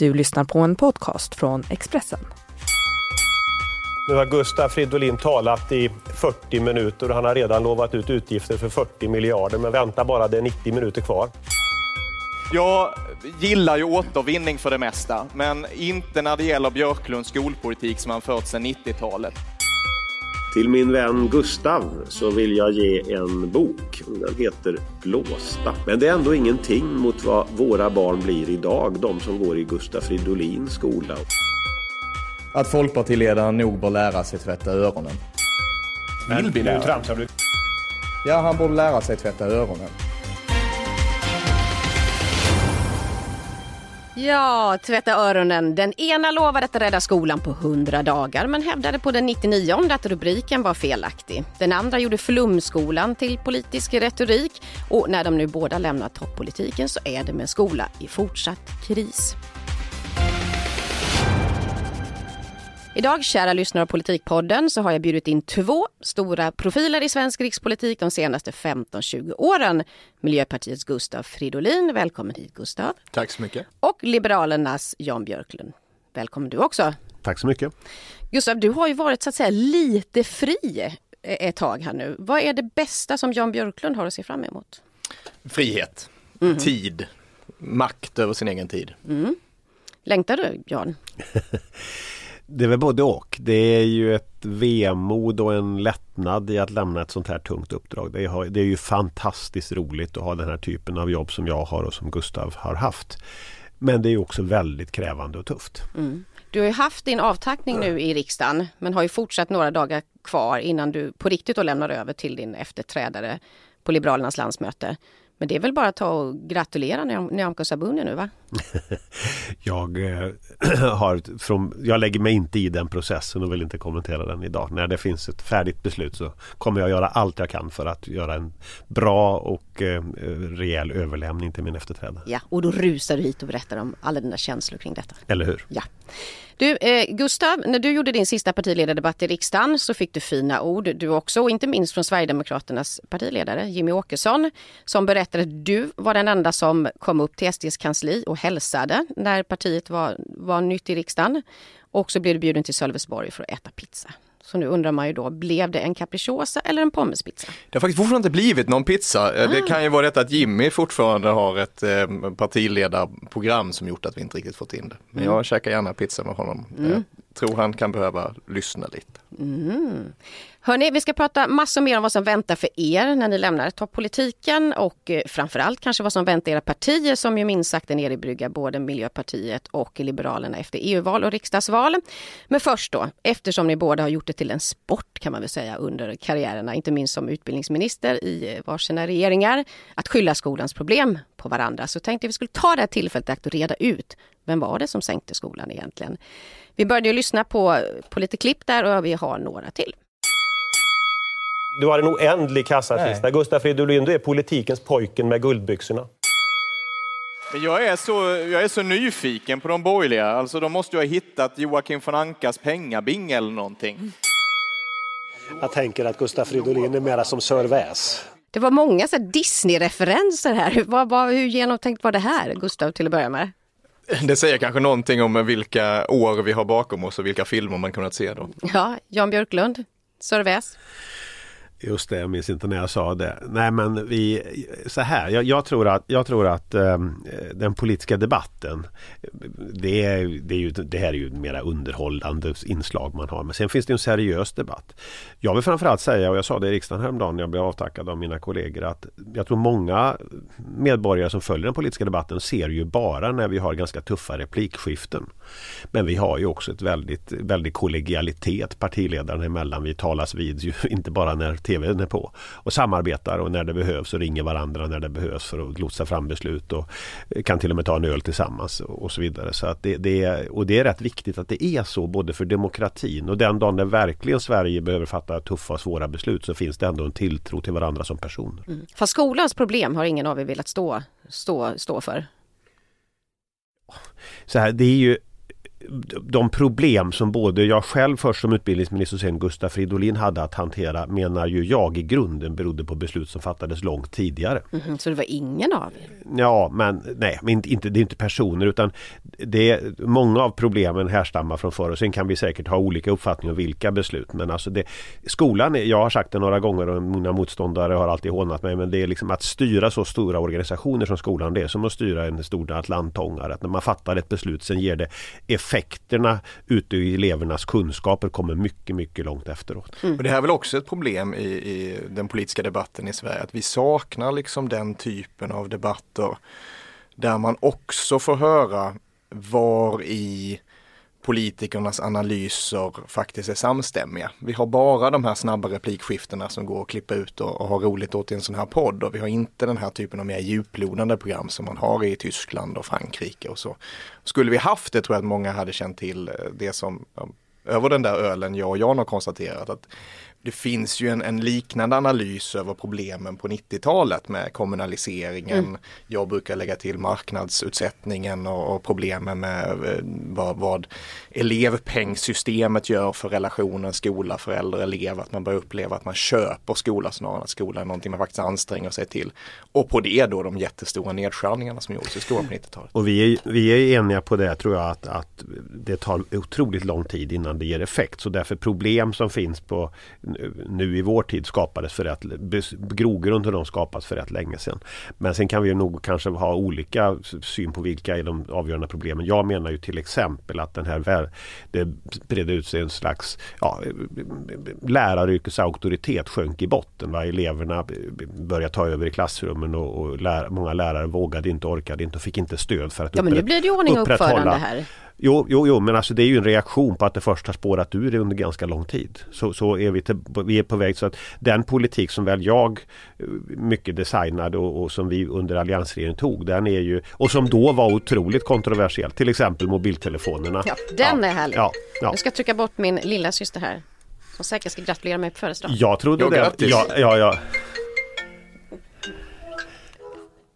Du lyssnar på en podcast från Expressen. Nu har Gustav Fridolin talat i 40 minuter och han har redan lovat ut utgifter för 40 miljarder. Men vänta bara, det är 90 minuter kvar. Jag gillar ju återvinning för det mesta, men inte när det gäller Björklunds skolpolitik som han fört sedan 90-talet. Till min vän Gustav så vill jag ge en bok. Den heter Blåsta. Men det är ändå ingenting mot vad våra barn blir idag, de som går i Gustav Fridolins skola. Att folkpartiledaren nog bör lära sig tvätta öronen. Vill vi nu tramsar du? Ja, han borde lära sig tvätta öronen. Ja, tvätta öronen. Den ena lovade att rädda skolan på 100 dagar men hävdade på den 99 att rubriken var felaktig. Den andra gjorde flumskolan till politisk retorik och när de nu båda lämnar toppolitiken så är det med skola i fortsatt kris. Idag, kära lyssnare av Politikpodden, så har jag bjudit in två stora profiler i svensk rikspolitik de senaste 15-20 åren. Miljöpartiets Gustav Fridolin, välkommen hit Gustav. Tack så mycket. Och Liberalernas Jan Björklund. Välkommen du också. Tack så mycket. Gustav, du har ju varit så att säga lite fri ett tag här nu. Vad är det bästa som Jan Björklund har att se fram emot? Frihet, mm. tid, makt över sin egen tid. Mm. Längtar du, Jan? Det är väl både och. Det är ju ett vemod och en lättnad i att lämna ett sånt här tungt uppdrag. Det är, det är ju fantastiskt roligt att ha den här typen av jobb som jag har och som Gustav har haft. Men det är också väldigt krävande och tufft. Mm. Du har ju haft din avtackning nu i riksdagen men har ju fortsatt några dagar kvar innan du på riktigt då lämnar över till din efterträdare på Liberalernas landsmöte. Men det är väl bara att ta och gratulera Nyamko Sabuni nu va? jag, eh, har från, jag lägger mig inte i den processen och vill inte kommentera den idag. När det finns ett färdigt beslut så kommer jag göra allt jag kan för att göra en bra och eh, rejäl överlämning till min efterträdare. Ja, och då rusar du hit och berättar om alla dina känslor kring detta. Eller hur? Ja. Du, eh, Gustav, när du gjorde din sista partiledardebatt i riksdagen så fick du fina ord du också, och inte minst från Sverigedemokraternas partiledare Jimmy Åkesson som berättade att du var den enda som kom upp till SDs kansli och hälsade när partiet var, var nytt i riksdagen. Och så blev du bjuden till Sölvesborg för att äta pizza. Så nu undrar man ju då, blev det en capricciosa eller en pommespizza? Det har faktiskt fortfarande inte blivit någon pizza. Ah. Det kan ju vara detta att Jimmy fortfarande har ett eh, partiledarprogram som gjort att vi inte riktigt fått in det. Men mm. jag käkar gärna pizza med honom. Mm. Jag tror han kan behöva lyssna lite. Mm. Hörni, vi ska prata massor mer om vad som väntar för er när ni lämnar toppolitiken och eh, framförallt kanske vad som väntar era partier som ju minst sagt är nere i brygga både Miljöpartiet och Liberalerna efter EU-val och riksdagsval. Men först då, eftersom ni båda har gjort det till en sport kan man väl säga under karriärerna, inte minst som utbildningsminister i eh, varsina regeringar, att skylla skolans problem på varandra så tänkte jag vi skulle ta det här tillfället att reda ut vem var det som sänkte skolan egentligen? Vi började ju lyssna på, på lite klipp där och vi har några till. Du har en oändlig kassakista. Gustaf Fridolin, du är politikens pojken med guldbyxorna. Jag är, så, jag är så nyfiken på de borgerliga. Alltså, de måste ju ha hittat Joakim von Ankas pengabing eller någonting. Jag tänker att Gustaf Fridolin är mera som Sir Väs. Det var många Disney-referenser här. Vad, vad, hur genomtänkt var det här, Gustav, till att börja med? Det säger kanske någonting om vilka år vi har bakom oss och vilka filmer man kunnat se då. Ja, Jan Björklund, Sir Väs. Just det, jag minns inte när jag sa det. Nej men vi, så här, jag, jag tror att, jag tror att um, den politiska debatten det, är, det, är ju, det här är ju mera underhållande inslag man har. Men sen finns det en seriös debatt. Jag vill framförallt säga, och jag sa det i riksdagen häromdagen när jag blev avtackad av mina kollegor, att jag tror många medborgare som följer den politiska debatten ser ju bara när vi har ganska tuffa replikskiften. Men vi har ju också ett väldigt, väldigt kollegialitet partiledarna emellan. Vi talas vid ju inte bara när tvn är på. Och samarbetar och när det behövs och ringer varandra när det behövs för att lotsa fram beslut och kan till och med ta en öl tillsammans och så vidare. Så att det, det är, och det är rätt viktigt att det är så både för demokratin och den dagen när verkligen Sverige behöver fatta tuffa och svåra beslut så finns det ändå en tilltro till varandra som personer. Mm. Fast skolans problem har ingen av er velat stå, stå, stå för? Så här, det är ju de problem som både jag själv först som utbildningsminister och sen Gustaf Fridolin hade att hantera menar ju jag i grunden berodde på beslut som fattades långt tidigare. Mhm, så det var ingen av er? Ja, men nej, men inte, det är inte personer utan det, många av problemen härstammar från förr och sen kan vi säkert ha olika uppfattningar om vilka beslut. Men alltså det, skolan, jag har sagt det några gånger och mina motståndare har alltid hånat mig men det är liksom att styra så stora organisationer som skolan det är som att styra en stor atlantångare. Att när man fattar ett beslut sen ger det effekterna ute i elevernas kunskaper kommer mycket, mycket långt efteråt. Mm. Och det här är väl också ett problem i, i den politiska debatten i Sverige att vi saknar liksom den typen av debatter där man också får höra var i politikernas analyser faktiskt är samstämmiga. Vi har bara de här snabba replikskiftena som går att klippa ut och, och ha roligt åt i en sån här podd och vi har inte den här typen av mer djuplodande program som man har i Tyskland och Frankrike och så. Skulle vi haft det tror jag att många hade känt till eh, det som över den där ölen jag och Jan har konstaterat att det finns ju en, en, liknande analys över problemen på 90-talet med kommunaliseringen. Mm. Jag brukar lägga till marknadsutsättningen och, och problemen med eh, vad, vad elevpengsystemet gör för relationen skola, förälder, elev. Att man börjar uppleva att man köper skola snarare än att skola är någonting man faktiskt anstränger sig till. Och på det då de jättestora nedskärningarna som gjordes i skolan på 90-talet. Och vi är, vi är eniga på det tror jag att, att det tar otroligt lång tid innan det ger effekt. Så därför problem som finns på nu i vår tid skapades för rätt grogrunden till dem skapas för rätt länge sedan. Men sen kan vi nog kanske ha olika syn på vilka är de avgörande problemen. Jag menar ju till exempel att den här det bredde ut sig en slags ja, läraryrkets auktoritet sjönk i botten. Va? Eleverna började ta över i klassrummen och, och lär, många lärare vågade inte, orkade inte och fick inte stöd för att ja, men nu blir det ordning och uppförande här. Jo, jo, jo, men alltså det är ju en reaktion på att det först har spårat ur under ganska lång tid. Så, så är vi, till, vi är på väg så att den politik som väl jag eh, mycket designade och, och som vi under alliansregeringen tog, den är ju och som då var otroligt kontroversiell. Till exempel mobiltelefonerna. Ja, den ja, är härlig. Ja, ja. Jag ska trycka bort min lilla syster här. Som säkert ska gratulera mig på födelsedagen. Jag trodde jo, det. Grattis. Ja, ja, ja.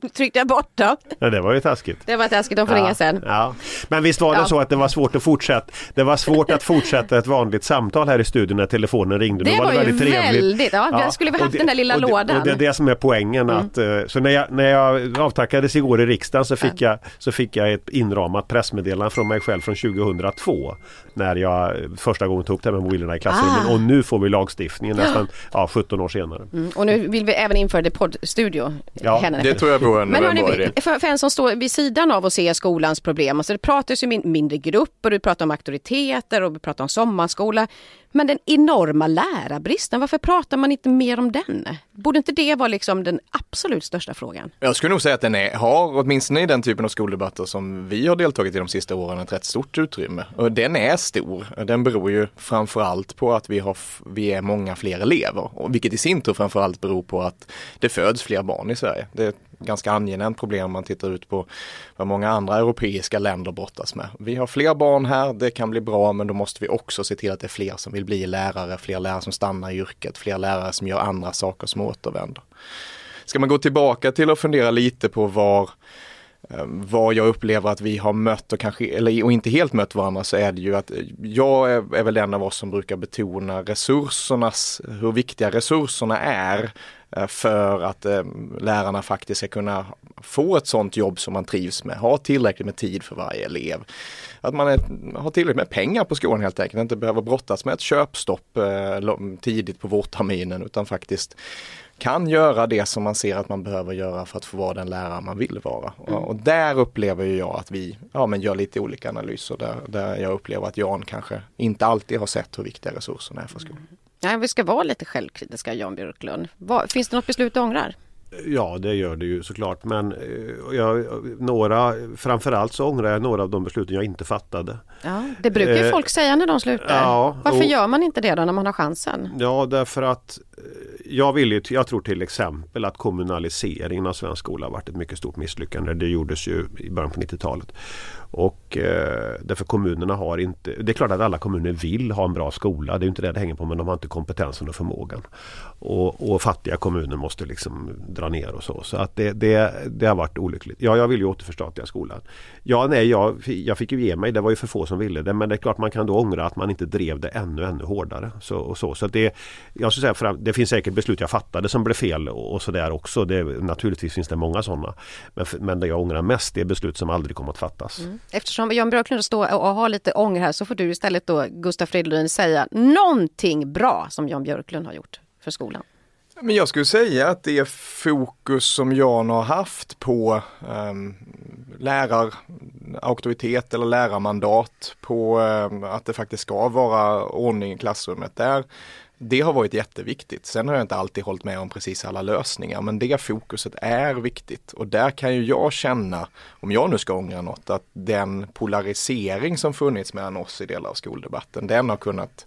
Tryckte jag bort då. Ja, det var ju taskigt. Det var taskigt, de får ja, ringa sen. Ja. Men visst var det ja. så att det var svårt att fortsätta Det var svårt att fortsätta ett vanligt samtal här i studion när telefonen ringde. Det, det var, var ju väldigt, trevligt. ja, ja. skulle vi haft det, den där lilla och det, lådan. Och det är det som är poängen. Mm. Att, eh, så när jag, när jag avtackades igår i riksdagen så fick, jag, så fick jag ett inramat pressmeddelande från mig själv från 2002. När jag första gången tog upp det här med mobilerna i klassrummet. Ah. Och nu får vi lagstiftningen nästan ja, 17 år senare. Mm. Och nu vill vi även införa det poddstudio. Ja, det tror jag vore en, Men, idé för, för en som står vid sidan av och ser skolans problem, alltså det pratas ju min, mindre grupper, du pratar om auktoriteter och vi pratar om sommarskola. Men den enorma lärarbristen, varför pratar man inte mer om den? Borde inte det vara liksom den absolut största frågan? Jag skulle nog säga att den är, har, åtminstone i den typen av skoldebatter som vi har deltagit i de sista åren, ett rätt stort utrymme. Och den är stor. Den beror ju framförallt på att vi, har, vi är många fler elever, och vilket i sin tur framförallt beror på att det föds fler barn i Sverige. Det ganska angenämt problem om man tittar ut på vad många andra europeiska länder brottas med. Vi har fler barn här, det kan bli bra, men då måste vi också se till att det är fler som vill bli lärare, fler lärare som stannar i yrket, fler lärare som gör andra saker som återvänder. Ska man gå tillbaka till att fundera lite på var eh, vad jag upplever att vi har mött och kanske, eller och inte helt mött varandra så är det ju att eh, jag är, är väl den av oss som brukar betona resursernas, hur viktiga resurserna är för att eh, lärarna faktiskt ska kunna få ett sådant jobb som man trivs med, ha tillräckligt med tid för varje elev. Att man är, har tillräckligt med pengar på skolan helt enkelt, inte behöver brottas med ett köpstopp eh, tidigt på vårterminen utan faktiskt kan göra det som man ser att man behöver göra för att få vara den lärare man vill vara. Mm. Och där upplever jag att vi ja, men gör lite olika analyser där, där jag upplever att Jan kanske inte alltid har sett hur viktiga resurserna är för skolan. Nej, vi ska vara lite självkritiska Jan Björklund. Var, finns det något beslut du ångrar? Ja det gör det ju såklart men eh, jag, några, framförallt så ångrar jag några av de besluten jag inte fattade. Ja, det brukar ju eh, folk säga när de slutar. Ja, Varför och, gör man inte det då när man har chansen? Ja därför att eh, jag, vill jag tror till exempel att kommunaliseringen av svensk skola har varit ett mycket stort misslyckande. Det gjordes ju i början på 90-talet. Och eh, därför kommunerna har inte, det är klart att alla kommuner vill ha en bra skola, det är inte det det hänger på men de har inte kompetensen och förmågan. Och, och fattiga kommuner måste liksom dra ner och så. Så att det, det, det har varit olyckligt. Ja, jag vill ju återförstatliga skolan. Ja, nej, jag, jag fick ju ge mig, det var ju för få som ville det men det är klart man kan då ångra att man inte drev det ännu, ännu hårdare. Så, och så. så det, jag skulle säga, det finns säkert beslut jag fattade som blev fel och, och sådär också. Det, naturligtvis finns det många sådana. Men, men det jag ångrar mest är beslut som aldrig kommer att fattas. Mm. Eftersom Jan Björklund står och har lite ånger här så får du istället då Gustaf Fridolin säga någonting bra som Jan Björklund har gjort för skolan. Men jag skulle säga att det fokus som Jan har haft på ehm, um, lärarauktoritet eller lärarmandat på um, att det faktiskt ska vara ordning i klassrummet där. Det har varit jätteviktigt. Sen har jag inte alltid hållit med om precis alla lösningar men det fokuset är viktigt och där kan ju jag känna, om jag nu ska ångra något, att den polarisering som funnits mellan oss i delar av skoldebatten, den har kunnat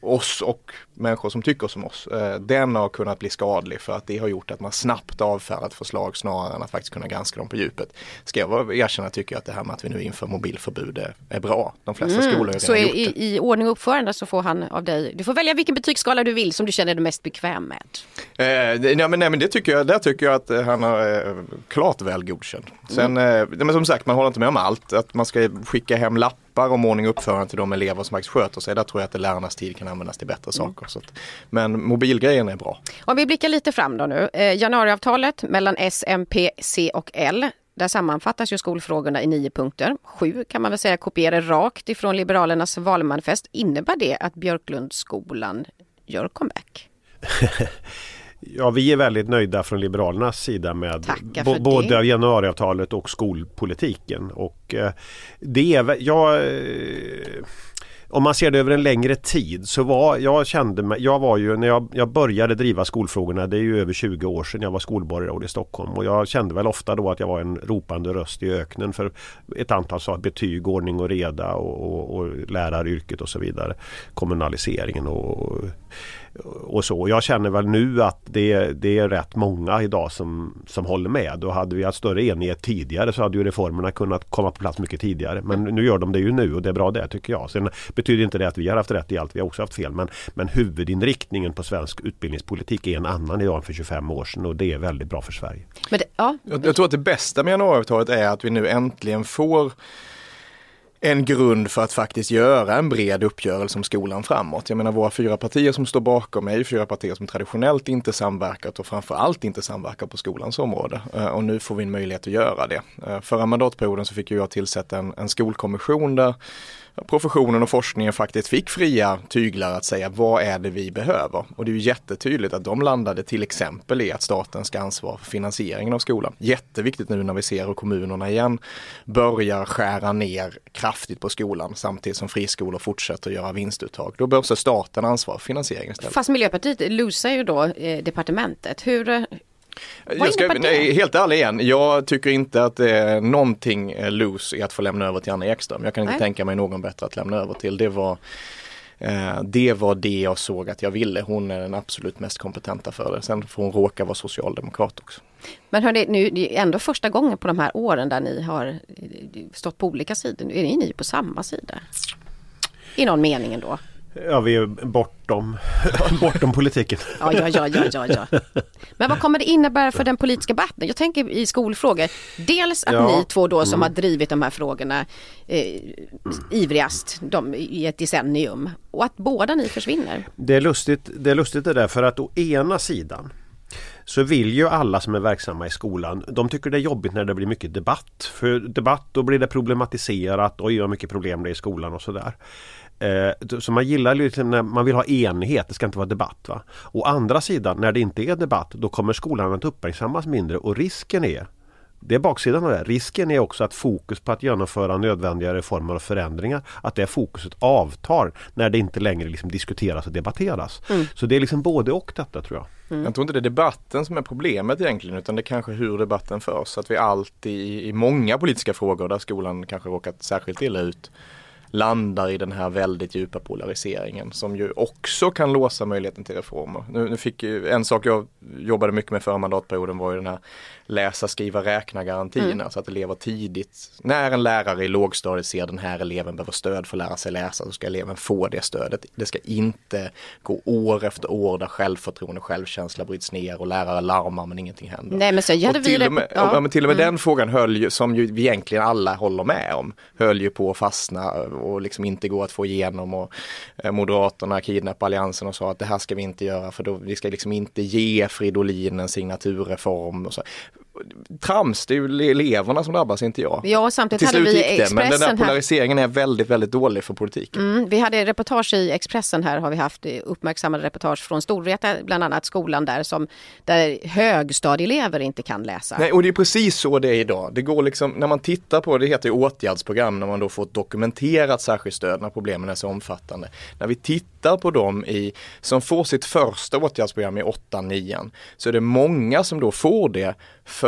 oss och människor som tycker som oss, eh, den har kunnat bli skadlig för att det har gjort att man snabbt avfärdat förslag snarare än att faktiskt kunna granska dem på djupet. Ska jag erkänna tycker jag att det här med att vi nu inför mobilförbud är bra. De flesta mm. skolor har Så redan i, gjort det. i ordning och uppförande så får han av dig, du får välja vilken betygsskala du vill som du känner dig mest bekväm med. Eh, nej, men, nej men det tycker jag, där tycker jag att eh, han har eh, klart väl godkänd. Sen, mm. eh, men som sagt man håller inte med om allt, att man ska skicka hem lappar lappar om ordning och uppförande till de elever som faktiskt sköter sig. Där tror jag att lärarnas tid kan användas till bättre mm. saker. Så att, men mobilgrejen är bra. Om vi blickar lite fram då nu. Eh, januariavtalet mellan S, MP, C och L. Där sammanfattas ju skolfrågorna i nio punkter. Sju kan man väl säga kopierar rakt ifrån Liberalernas valmanifest. Innebär det att Björklundsskolan gör comeback? Ja, vi är väldigt nöjda från Liberalernas sida med både det. januariavtalet och skolpolitiken. Och eh, det är, jag, eh, om man ser det över en längre tid så var jag kände mig, jag var ju när jag, jag började driva skolfrågorna, det är ju över 20 år sedan jag var skolborgarråd i Stockholm och jag kände väl ofta då att jag var en ropande röst i öknen för ett antal sa betyg, ordning och reda och, och, och läraryrket och så vidare. Kommunaliseringen och och så. Jag känner väl nu att det, det, är rätt många idag som, som håller med. Och hade vi haft större enighet tidigare så hade ju reformerna kunnat komma på plats mycket tidigare. Men nu gör de det ju nu och det är bra det tycker jag. Sen betyder inte det att vi har haft rätt i allt, vi har också haft fel. Men, men huvudinriktningen på svensk utbildningspolitik är en annan idag än för 25 år sedan och det är väldigt bra för Sverige. Men det, ja. jag, jag tror att det bästa med januariavtalet är att vi nu äntligen får en grund för att faktiskt göra en bred uppgörelse om skolan framåt. Jag menar våra fyra partier som står bakom är ju fyra partier som traditionellt inte samverkat och framförallt inte samverkar på skolans område. Eh, och nu får vi en möjlighet att göra det. Eh, förra mandatperioden så fick jag tillsätta en, en skolkommission där professionen och forskningen faktiskt fick fria tyglar att säga vad är det vi behöver? Och det är ju jättetydligt att de landade till exempel i att staten ska ansvara för finansieringen av skolan. Jätteviktigt nu när vi ser hur kommunerna igen börjar skära ner kraftigt på skolan samtidigt som friskolor fortsätter göra vinstuttag. Då behövs staten ansvara för finansieringen istället. Fast Miljöpartiet losar ju då eh, departementet. Hur, jag ska, nej, helt ärlig igen, jag tycker inte att det är någonting loose i att få lämna över till Anna Ekström. Jag kan inte nej. tänka mig någon bättre att lämna över till. Det var, eh, det var det jag såg att jag ville. Hon är den absolut mest kompetenta för det. Sen får hon råka vara socialdemokrat också. Men hörni, nu, det är ändå första gången på de här åren där ni har stått på olika sidor. Nu är ni på samma sida. I någon mening ändå. Ja, vi är bortom, bortom politiken. Ja, ja, ja, ja, ja, Men vad kommer det innebära för den politiska debatten? Jag tänker i skolfrågor. Dels att ja. ni två då som mm. har drivit de här frågorna eh, ivrigast de, i ett decennium och att båda ni försvinner. Det är lustigt det, är lustigt det där för att å ena sidan så vill ju alla som är verksamma i skolan, de tycker det är jobbigt när det blir mycket debatt. För debatt då blir det problematiserat, oj vad mycket problem det är i skolan och sådär. Eh, så man gillar liksom när man vill ha enighet, det ska inte vara debatt. Va? Å andra sidan, när det inte är debatt, då kommer skolan att uppmärksammas mindre och risken är det är baksidan av det. Risken är också att fokus på att genomföra nödvändiga reformer och förändringar, att det fokuset avtar när det inte längre liksom diskuteras och debatteras. Mm. Så det är liksom både och detta tror jag. Mm. Jag tror inte det är debatten som är problemet egentligen utan det är kanske hur debatten förs. Att vi alltid i många politiska frågor där skolan kanske råkat särskilt illa ut landar i den här väldigt djupa polariseringen som ju också kan låsa möjligheten till reformer. Nu, nu fick ju, en sak jag jobbade mycket med förra mandatperioden var ju den här läsa, skriva, räkna garantierna mm. så att elever tidigt, när en lärare i lågstadiet ser den här eleven behöver stöd för att lära sig läsa så ska eleven få det stödet. Det ska inte gå år efter år där självförtroende och självkänsla bryts ner och lärare larmar men ingenting händer. Nej men så gör till, vi och med, ja. men till och med mm. den frågan höll ju, som ju vi egentligen alla håller med om, höll ju på att fastna och liksom inte gå att få igenom och eh, Moderaterna kidnappade alliansen och sa att det här ska vi inte göra för då, vi ska liksom inte ge Fridolin en signaturreform. Och så trams, det är ju eleverna som drabbas, inte jag. Ja, samtidigt Till hade vi Expressen det, Men den där polariseringen här. är väldigt, väldigt dålig för politiken. Mm, vi hade reportage i Expressen här, har vi haft uppmärksammade reportage från Storvreta, bland annat skolan där, som, där högstadieelever inte kan läsa. Nej, och det är precis så det är idag. Det går liksom, när man tittar på, det heter ju åtgärdsprogram, när man då får ett dokumenterat särskilt stöd när problemen är så omfattande. När vi tittar på dem i, som får sitt första åtgärdsprogram i 8-9, så är det många som då får det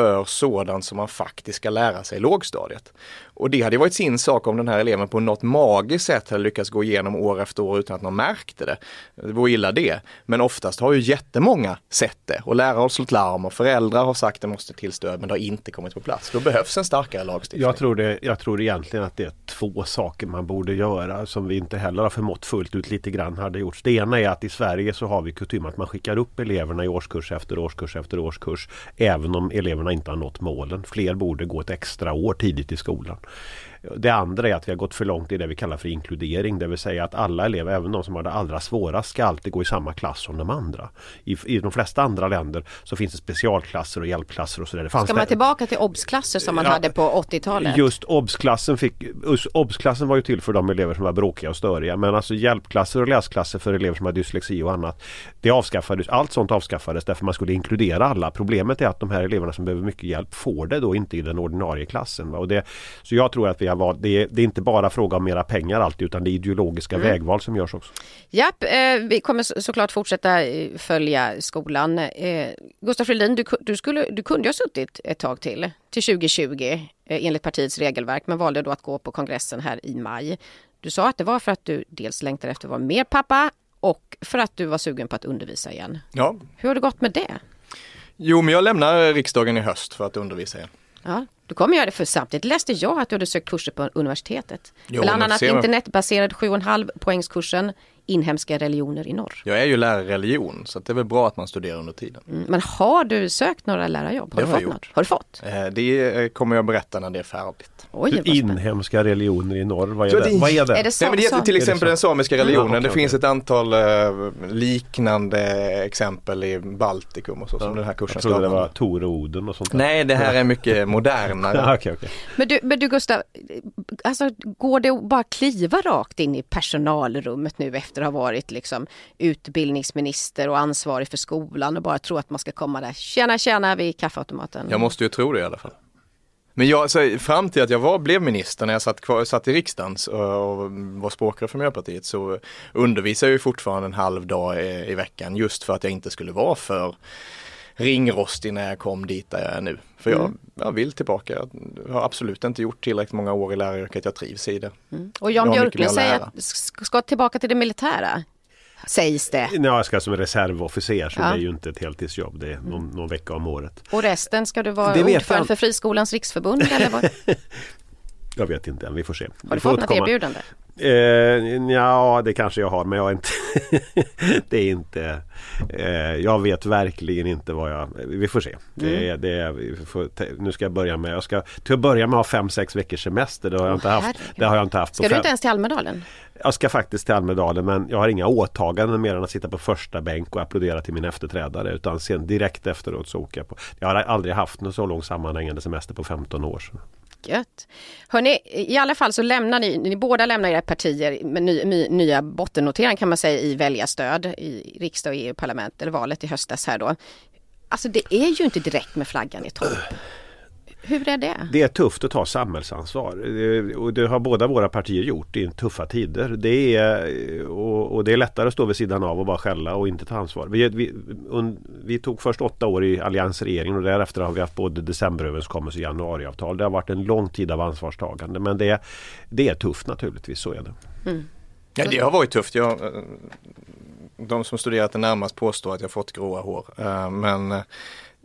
för sådant som man faktiskt ska lära sig i lågstadiet. Och det hade varit sin sak om den här eleven på något magiskt sätt hade lyckats gå igenom år efter år utan att någon märkte det. Det vore illa det. Men oftast har ju jättemånga sett det och lärare har slått larm och föräldrar har sagt att det måste till stöd men det har inte kommit på plats. Då behövs en starkare lagstiftning. Jag tror, det, jag tror egentligen att det är två saker man borde göra som vi inte heller har förmått fullt ut lite grann hade gjorts. Det ena är att i Sverige så har vi kutym att man skickar upp eleverna i årskurs efter årskurs efter årskurs. Även om eleverna inte har nått målen. Fler borde gå ett extra år tidigt i skolan. Det andra är att vi har gått för långt i det vi kallar för inkludering. Det vill säga att alla elever, även de som har det allra svårast, ska alltid gå i samma klass som de andra. I, i de flesta andra länder så finns det specialklasser och hjälpklasser och sådär. Ska man tillbaka till OBS-klasser som man ja, hade på 80-talet? Just OBS-klassen fick, OBS-klassen var ju till för de elever som var bråkiga och störiga. Men alltså hjälpklasser och läsklasser för elever som har dyslexi och annat. Det avskaffades, allt sånt avskaffades därför man skulle inkludera alla. Problemet är att de här eleverna som behöver mycket hjälp får det då inte i den ordinarie klassen. Och det, så jag tror att vi har valt, det är, det är inte bara fråga om mera pengar alltid utan det är ideologiska mm. vägval som görs också. Japp, eh, vi kommer såklart fortsätta eh, följa skolan. Eh, Gustaf Fridolin, du, du, skulle, du kunde ha suttit ett tag till, till 2020 eh, enligt partiets regelverk men valde då att gå på kongressen här i maj. Du sa att det var för att du dels längtade efter att vara mer pappa och för att du var sugen på att undervisa igen. Ja. Hur har det gått med det? Jo, men jag lämnar riksdagen i höst för att undervisa igen. Ja, du kommer göra det för samtidigt läste jag att du hade sökt kurser på universitetet. Jo, Bland annat internetbaserad 7,5 poängskursen inhemska religioner i norr. Jag är ju lärare i religion så det är väl bra att man studerar under tiden. Mm, men har du sökt några lärarjobb? Har det du har fått jag något? Har du fått? Eh, det kommer jag berätta när det är färdigt. Oj, inhemska religioner i norr, vad är det? Vad är det? Är det, Nej, men det heter till exempel den samiska religionen. Mm, okay, det finns ett antal uh, liknande exempel i Baltikum och så ja. som den här kursen Jag trodde det var Tor och Oden och sånt. Där. Nej, det här är mycket modernare. okay, okay. Men, du, men du Gustav, alltså, går det att bara kliva rakt in i personalrummet nu efter att ha varit liksom, utbildningsminister och ansvarig för skolan och bara tro att man ska komma där, tjena tjena vid kaffeautomaten? Jag måste ju tro det i alla fall. Men jag, så fram till att jag var, blev minister när jag satt, kvar, satt i riksdagen och var språkrör för Miljöpartiet så undervisade jag fortfarande en halv dag i, i, veckan just för att jag inte skulle vara för ringrostig när jag kom dit där jag är nu. För jag, mm. jag vill tillbaka. Jag har absolut inte gjort tillräckligt många år i läraryrket. Jag trivs i det. Mm. Och Jan Björklund säger att ska tillbaka till det militära sägs det. Ja, jag ska som reservofficer så ja. det är ju inte ett heltidsjobb. Det är någon, någon vecka om året. Och resten ska du vara ordförande för Friskolans riksförbund eller vad? jag vet inte än, vi får se. Har du fått något erbjudande? Eh, ja, det kanske jag har men jag är inte Det är inte eh, Jag vet verkligen inte vad jag Vi får se. Det, mm. det, får, nu ska jag börja med Jag ska till att börja med ha fem, sex veckors semester. Det har jag inte haft. Det har jag inte haft ska du inte ens till Almedalen? Jag ska faktiskt till Almedalen men jag har inga åtaganden mer än att sitta på första bänk och applådera till min efterträdare. Utan sen direkt efteråt så åker jag på. Jag har aldrig haft någon så lång sammanhängande semester på 15 år. Så. Gött. Hörrni, i alla fall så lämnar ni, ni båda lämnar era partier med ny, ny, nya bottennoteringar kan man säga i väljarstöd i riksdag och EU-parlament eller valet i höstas här då. Alltså det är ju inte direkt med flaggan i topp. Hur är det? Det är tufft att ta samhällsansvar och det har båda våra partier gjort i tuffa tider. Det är, och, och, det är lättare att stå vid sidan av och bara skälla och inte ta ansvar. Vi, vi, un, vi tog först åtta år i alliansregeringen och därefter har vi haft både decemberöverenskommelse och januariavtal. Det har varit en lång tid av ansvarstagande men det, det är tufft naturligtvis, så är det. Mm. Ja, det har varit tufft. Jag, de som studerat det närmast påstår att jag fått gråa hår. Eh, men eh,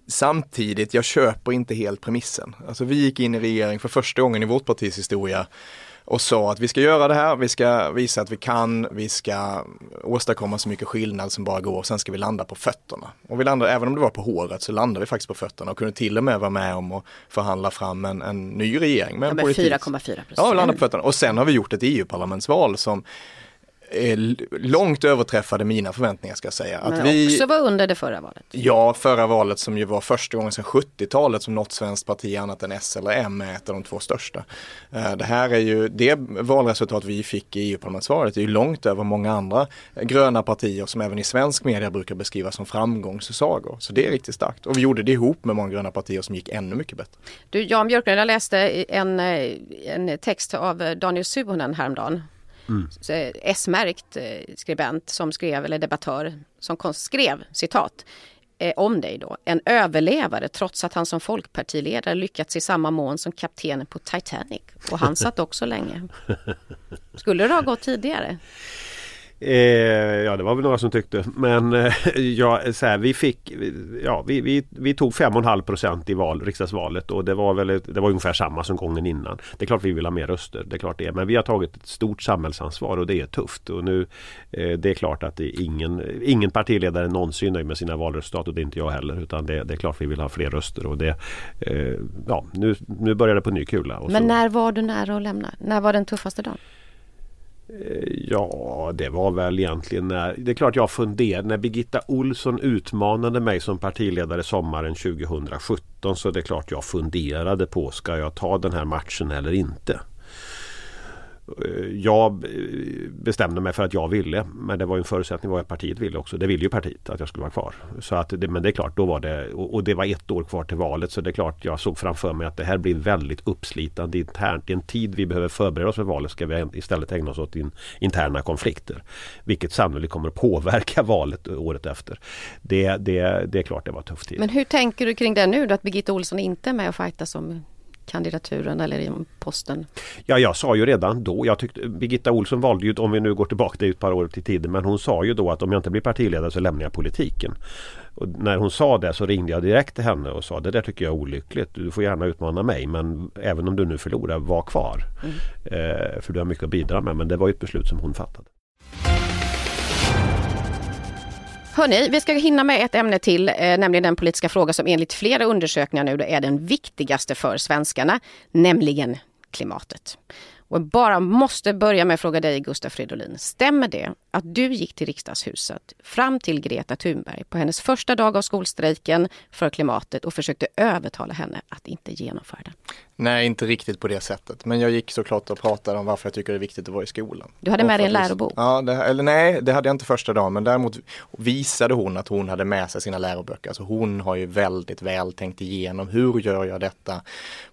samtidigt, jag köper inte helt premissen. Alltså vi gick in i regering för första gången i vårt partis historia och sa att vi ska göra det här, vi ska visa att vi kan, vi ska åstadkomma så mycket skillnad som bara går sen ska vi landa på fötterna. Och vi landade, även om det var på håret så landade vi faktiskt på fötterna och kunde till och med vara med om att förhandla fram en, en ny regering med ja, 4,4 procent. Ja, landa på fötterna. Och sen har vi gjort ett EU-parlamentsval som långt överträffade mina förväntningar ska jag säga. Att Men vi, också var under det förra valet. Ja, förra valet som ju var första gången sedan 70-talet som något svenskt parti annat än S eller M är ett av de två största. Eh, det här är ju, det valresultat vi fick i EU-parlamentsvalet är ju långt över många andra gröna partier som även i svensk media brukar beskrivas som framgångssagor. Så det är riktigt starkt. Och vi gjorde det ihop med många gröna partier som gick ännu mycket bättre. Du Jan Björklund, jag läste en, eh, en text av Daniel Suhonen häromdagen Mm. S-märkt eh, skribent som skrev, eller debattör, som skrev citat eh, om dig då. En överlevare trots att han som folkpartiledare lyckats i samma mån som kaptenen på Titanic. Och han satt också länge. Skulle det ha gått tidigare? Eh, ja det var väl några som tyckte men eh, ja, så här, vi fick ja, vi, vi, vi tog 5,5 procent i val, riksdagsvalet och det var väl det var ungefär samma som gången innan. Det är klart vi vill ha mer röster, det är klart det är. Men vi har tagit ett stort samhällsansvar och det är tufft. Och nu eh, Det är klart att är ingen, ingen partiledare någonsin nöjd med sina valresultat och det är inte jag heller. Utan det, det är klart vi vill ha fler röster och det eh, Ja nu, nu börjar det på ny kula. men så. när var du nära att lämna? När var den tuffaste dagen? Eh, ja, det var väl egentligen när... Det är klart jag funderade. När Birgitta Olsson utmanade mig som partiledare sommaren 2017 så det är klart jag funderade på ska jag ta den här matchen eller inte. Eh, jag bestämde mig för att jag ville men det var en förutsättning vad partiet ville också. Det ville ju partiet att jag skulle vara kvar. Så att det, men det är klart, då var det och det var ett år kvar till valet så det är klart jag såg framför mig att det här blir väldigt uppslitande internt. I en tid vi behöver förbereda oss för valet ska vi istället ägna oss åt in, interna konflikter. Vilket sannolikt kommer att påverka valet året efter. Det, det, det är klart det var tufft tid. Men hur tänker du kring det nu då att Birgitta Olsson inte är med och fajtas om kandidaturen eller i posten? Ja, jag sa ju redan då, jag tyckte Birgitta Olsson valde ju, om vi nu går tillbaka det ett par år till tiden, men hon sa ju då att om jag inte blir partiledare så lämnar jag politiken. Och när hon sa det så ringde jag direkt till henne och sa det där tycker jag är olyckligt. Du får gärna utmana mig men även om du nu förlorar, var kvar. Mm. Eh, för du har mycket att bidra med men det var ju ett beslut som hon fattade. Hörni, vi ska hinna med ett ämne till, eh, nämligen den politiska fråga som enligt flera undersökningar nu är den viktigaste för svenskarna, nämligen klimatet. Och bara måste börja med att fråga dig Gustaf Fridolin. Stämmer det att du gick till riksdagshuset fram till Greta Thunberg på hennes första dag av skolstrejken för klimatet och försökte övertala henne att inte genomföra den? Nej, inte riktigt på det sättet. Men jag gick såklart och pratade om varför jag tycker det är viktigt att vara i skolan. Du hade med dig en lärobok? Ja, det, eller nej, det hade jag inte första dagen. Men däremot visade hon att hon hade med sig sina läroböcker. Alltså hon har ju väldigt väl tänkt igenom hur gör jag detta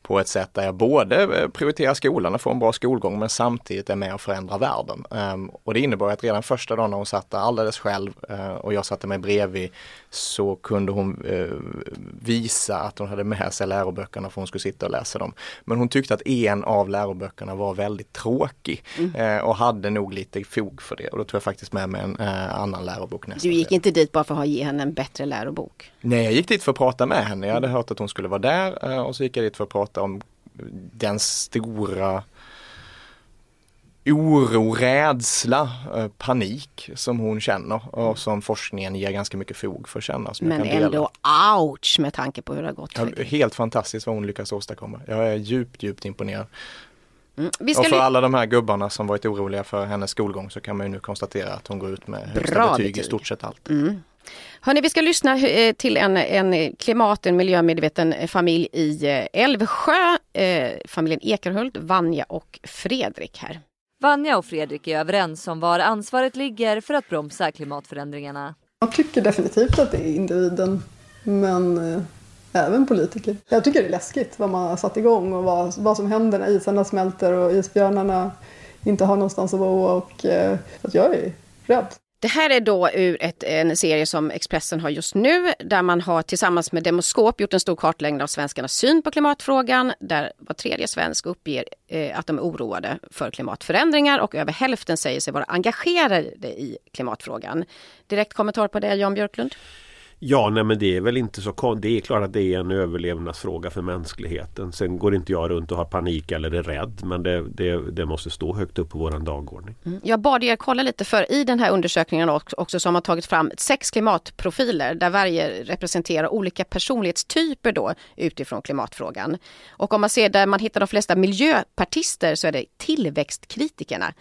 på ett sätt där jag både prioriterar skolan och får en bra skolgång men samtidigt är med och förändrar världen. Um, och det innebar att redan första dagen när hon satt där alldeles själv uh, och jag satte mig bredvid så kunde hon uh, visa att hon hade med sig läroböckerna för hon skulle sitta och läsa dem. Men hon tyckte att en av läroböckerna var väldigt tråkig mm. uh, och hade nog lite fog för det. Och då tog jag faktiskt med mig en annan lärobok nästa Du gick inte dit bara för att ge henne en bättre lärobok? Nej, jag gick dit för att prata med henne. Jag hade hört att hon skulle vara där och så gick jag dit för att prata om den stora oro, rädsla, eh, panik som hon känner och som forskningen ger ganska mycket fog för att känna. Men ändå ouch med tanke på hur det har gått. Ja, helt fantastiskt vad hon lyckas åstadkomma. Jag är djupt, djupt imponerad. Mm. och för alla de här gubbarna som varit oroliga för hennes skolgång så kan man ju nu konstatera att hon går ut med högsta Bra betyg, betyg i stort sett allt. Mm. Hörni, vi ska lyssna eh, till en, en klimat, en miljömedveten familj i eh, Älvsjö. Eh, familjen Ekerhult, Vanja och Fredrik här. Vanja och Fredrik är överens om var ansvaret ligger för att bromsa klimatförändringarna. Jag tycker definitivt att det är individen. Men eh, även politiker. Jag tycker det är läskigt vad man har satt igång och vad, vad som händer när isarna smälter och isbjörnarna inte har någonstans att bo och eh, att jag är rädd. Det här är då ur ett, en serie som Expressen har just nu där man har tillsammans med Demoskop gjort en stor kartläggning av svenskarnas syn på klimatfrågan där var tredje svensk uppger eh, att de är oroade för klimatförändringar och över hälften säger sig vara engagerade i klimatfrågan. Direkt kommentar på det Jan Björklund? Ja, nej men det är väl inte så Det är klart att det är en överlevnadsfråga för mänskligheten. Sen går inte jag runt och har panik eller är rädd men det, det, det måste stå högt upp på vår dagordning. Mm. Jag bad er kolla lite för i den här undersökningen också som har tagit fram sex klimatprofiler där varje representerar olika personlighetstyper då utifrån klimatfrågan. Och om man ser där man hittar de flesta miljöpartister så är det tillväxtkritikerna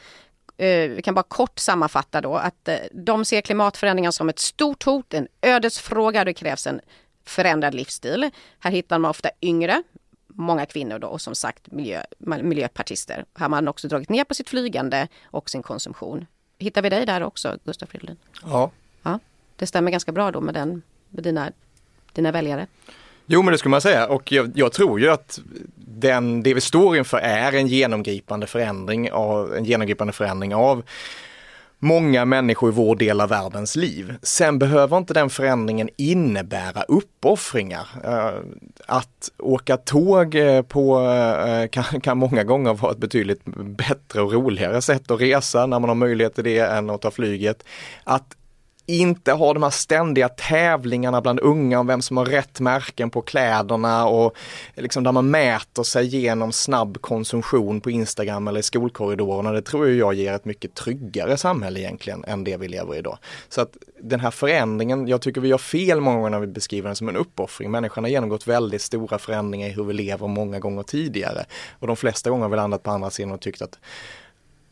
vi kan bara kort sammanfatta då att eh, de ser klimatförändringar som ett stort hot, en ödesfråga. Det krävs en förändrad livsstil. Här hittar man ofta yngre, många kvinnor då och som sagt miljö, miljöpartister. Här har man också dragit ner på sitt flygande och sin konsumtion. Hittar vi dig där också, Gustaf Fridolin? Ja. ja. Det stämmer ganska bra då med, den, med dina, dina väljare. Jo men det skulle man säga och jag, jag, tror ju att den, det vi står inför är en genomgripande förändring av, en genomgripande förändring av många människor i vår del av världens liv. Sen behöver inte den förändringen innebära uppoffringar. Eh, att åka tåg eh, på, eh, kan, kan, många gånger vara ett betydligt bättre och roligare sätt att resa när man har möjlighet till det än att ta flyget. Att inte ha de här ständiga tävlingarna bland unga om vem som har rätt märken på kläderna och liksom där man mäter sig genom snabb konsumtion på Instagram eller i skolkorridorerna. Det tror jag ger ett mycket tryggare samhälle egentligen än det vi lever i idag. Så att den här förändringen, jag tycker vi gör fel många gånger när vi beskriver den som en uppoffring. Människan har genomgått väldigt stora förändringar i hur vi lever många gånger tidigare och de flesta gånger har vi landat på andra sidan och tyckt att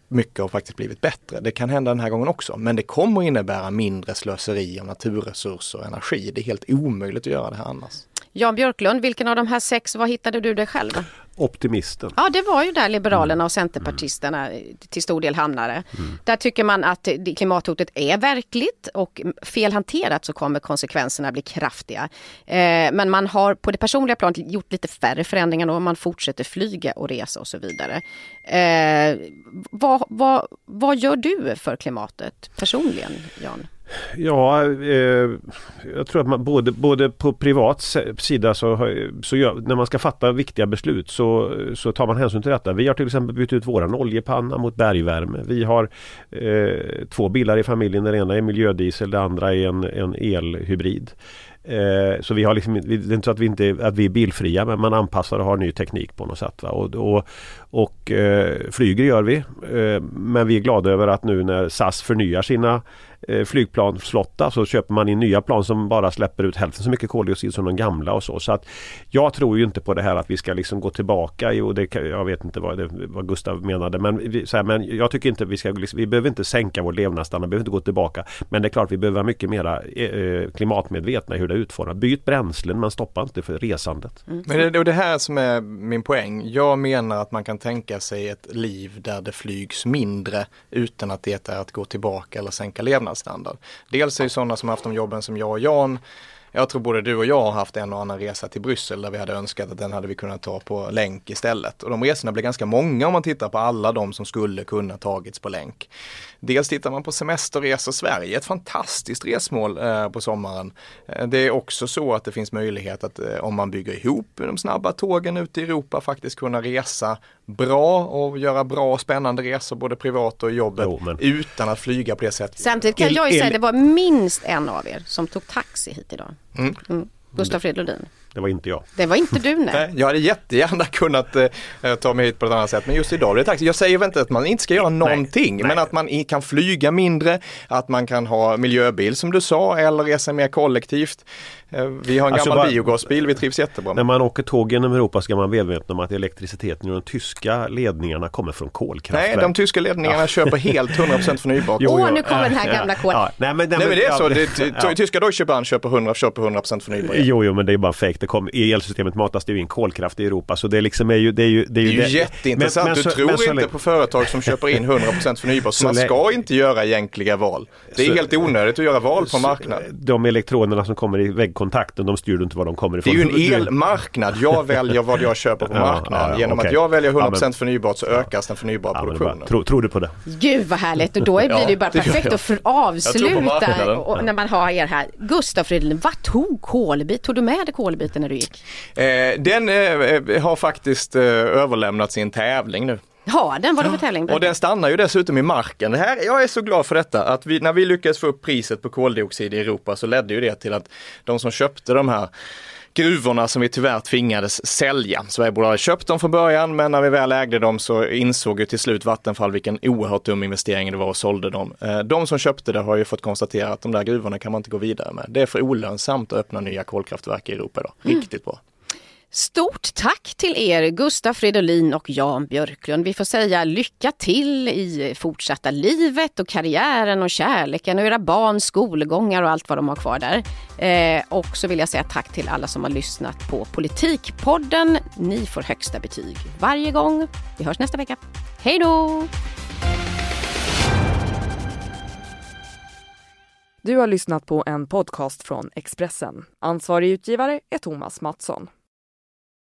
mycket har faktiskt blivit bättre. Det kan hända den här gången också, men det kommer innebära mindre slöseri av naturresurser och energi. Det är helt omöjligt att göra det här annars. Jan Björklund, vilken av de här sex, var hittade du dig själv? Optimisten. Ja, det var ju där Liberalerna och Centerpartisterna mm. till stor del hamnade. Mm. Där tycker man att klimathotet är verkligt och fel hanterat så kommer konsekvenserna bli kraftiga. Eh, men man har på det personliga planet gjort lite färre förändringar och man fortsätter flyga och resa och så vidare. Eh, vad, vad, vad gör du för klimatet personligen, Jan? Ja, eh, jag tror att man både, både på privat sida så, så gör, när man ska fatta viktiga beslut så, så tar man hänsyn till detta. Vi har till exempel bytt ut våran oljepanna mot bergvärme. Vi har eh, två bilar i familjen. Den ena är miljödiesel, den andra är en, en elhybrid. Eh, så vi har liksom, det är inte så att vi, inte, att vi är bilfria men man anpassar och har ny teknik på något sätt. Va? Och, och, och eh, flyger gör vi. Eh, men vi är glada över att nu när SAS förnyar sina eh, flygplansflotta så köper man in nya plan som bara släpper ut hälften så mycket koldioxid som de gamla och så. Så att jag tror ju inte på det här att vi ska liksom gå tillbaka. Jo, det, jag vet inte vad, det, vad Gustav menade men, vi, här, men jag tycker inte vi ska, liksom, vi behöver inte sänka vår levnadsstandard, vi behöver inte gå tillbaka. Men det är klart vi behöver vara mycket mera eh, klimatmedvetna i hur det är utformat. Byt bränslen men stoppa inte för resandet. Mm. Men det är det här som är min poäng. Jag menar att man kan tänka sig ett liv där det flygs mindre utan att det är att gå tillbaka eller sänka levnadsstandard. Dels är det sådana som haft de jobben som jag och Jan jag tror både du och jag har haft en och annan resa till Bryssel där vi hade önskat att den hade vi kunnat ta på länk istället. Och de resorna blir ganska många om man tittar på alla de som skulle kunna tagits på länk. Dels tittar man på semesterresor Sverige, ett fantastiskt resmål eh, på sommaren. Eh, det är också så att det finns möjlighet att eh, om man bygger ihop de snabba tågen ute i Europa faktiskt kunna resa bra och göra bra och spännande resor både privat och i jobbet jo, men... utan att flyga på det sättet. Samtidigt kan jag ju säga att det var minst en av er som tog taxi hit idag. Mm. Mm. Gustaf Fridolin. Det var inte jag. Det var inte du nej. nej jag hade jättegärna kunnat eh, ta mig hit på ett annat sätt men just idag det är taxi. Jag säger inte att man inte ska göra någonting nej, men nej. att man kan flyga mindre, att man kan ha miljöbil som du sa eller resa mer kollektivt. Eh, vi har en alltså gammal bara, biogasbil, vi trivs jättebra. När man åker tåg genom Europa ska man vara medveten om att elektriciteten i de tyska ledningarna kommer från kolkraftverk. Nej, de tyska ledningarna ja. köper helt 100% förnybart. Åh, nu kommer den här gamla kol. Ja. Nej, men, nej, men det är så. Det, tyska Deutsche Bahn köper 100%, köper 100 förnybart. Jo, jo, men det är bara fake Det kom, I elsystemet matas det ju in kolkraft i Europa så det liksom är ju Det är ju, det är ju, det är ju jätteintressant. Men, men, du tror men, inte så, på företag som köper in 100% förnybart. Så man ska inte göra egentliga val. Det är så, helt onödigt att göra val på marknaden. De elektronerna som kommer i väggkontakten de styr du inte var de kommer ifrån. Det är ju en elmarknad. Jag väljer vad jag köper på marknaden. Ja, ja, Genom okay. att jag väljer 100% ja, förnybart så ökas den förnybara produktionen. Tror, tror du på det? Gud vad härligt och då blir det ju bara perfekt att avsluta och, när man har er här. Gustav Fridolin, vad tog kolbit? Tog du med dig kolbiten när du gick? Eh, den eh, har faktiskt eh, överlämnats i en tävling nu. Ja, den var det för tävling. Och den stannar ju dessutom i marken. Det här, jag är så glad för detta, att vi, när vi lyckades få upp priset på koldioxid i Europa så ledde ju det till att de som köpte de här gruvorna som vi tyvärr tvingades sälja. Sverige borde ha köpt dem från början men när vi väl ägde dem så insåg ju till slut Vattenfall vilken oerhört dum investering det var och sålde dem. Eh, de som köpte det har ju fått konstatera att de där gruvorna kan man inte gå vidare med. Det är för olönsamt att öppna nya kolkraftverk i Europa idag. Mm. Riktigt bra. Stort tack till er Gustaf Fridolin och Jan Björklund. Vi får säga lycka till i fortsatta livet och karriären och kärleken och era barns skolgångar och allt vad de har kvar där. Eh, och så vill jag säga tack till alla som har lyssnat på Politikpodden. Ni får högsta betyg varje gång. Vi hörs nästa vecka. Hej då! Du har lyssnat på en podcast från Expressen. Ansvarig utgivare är Thomas Mattsson.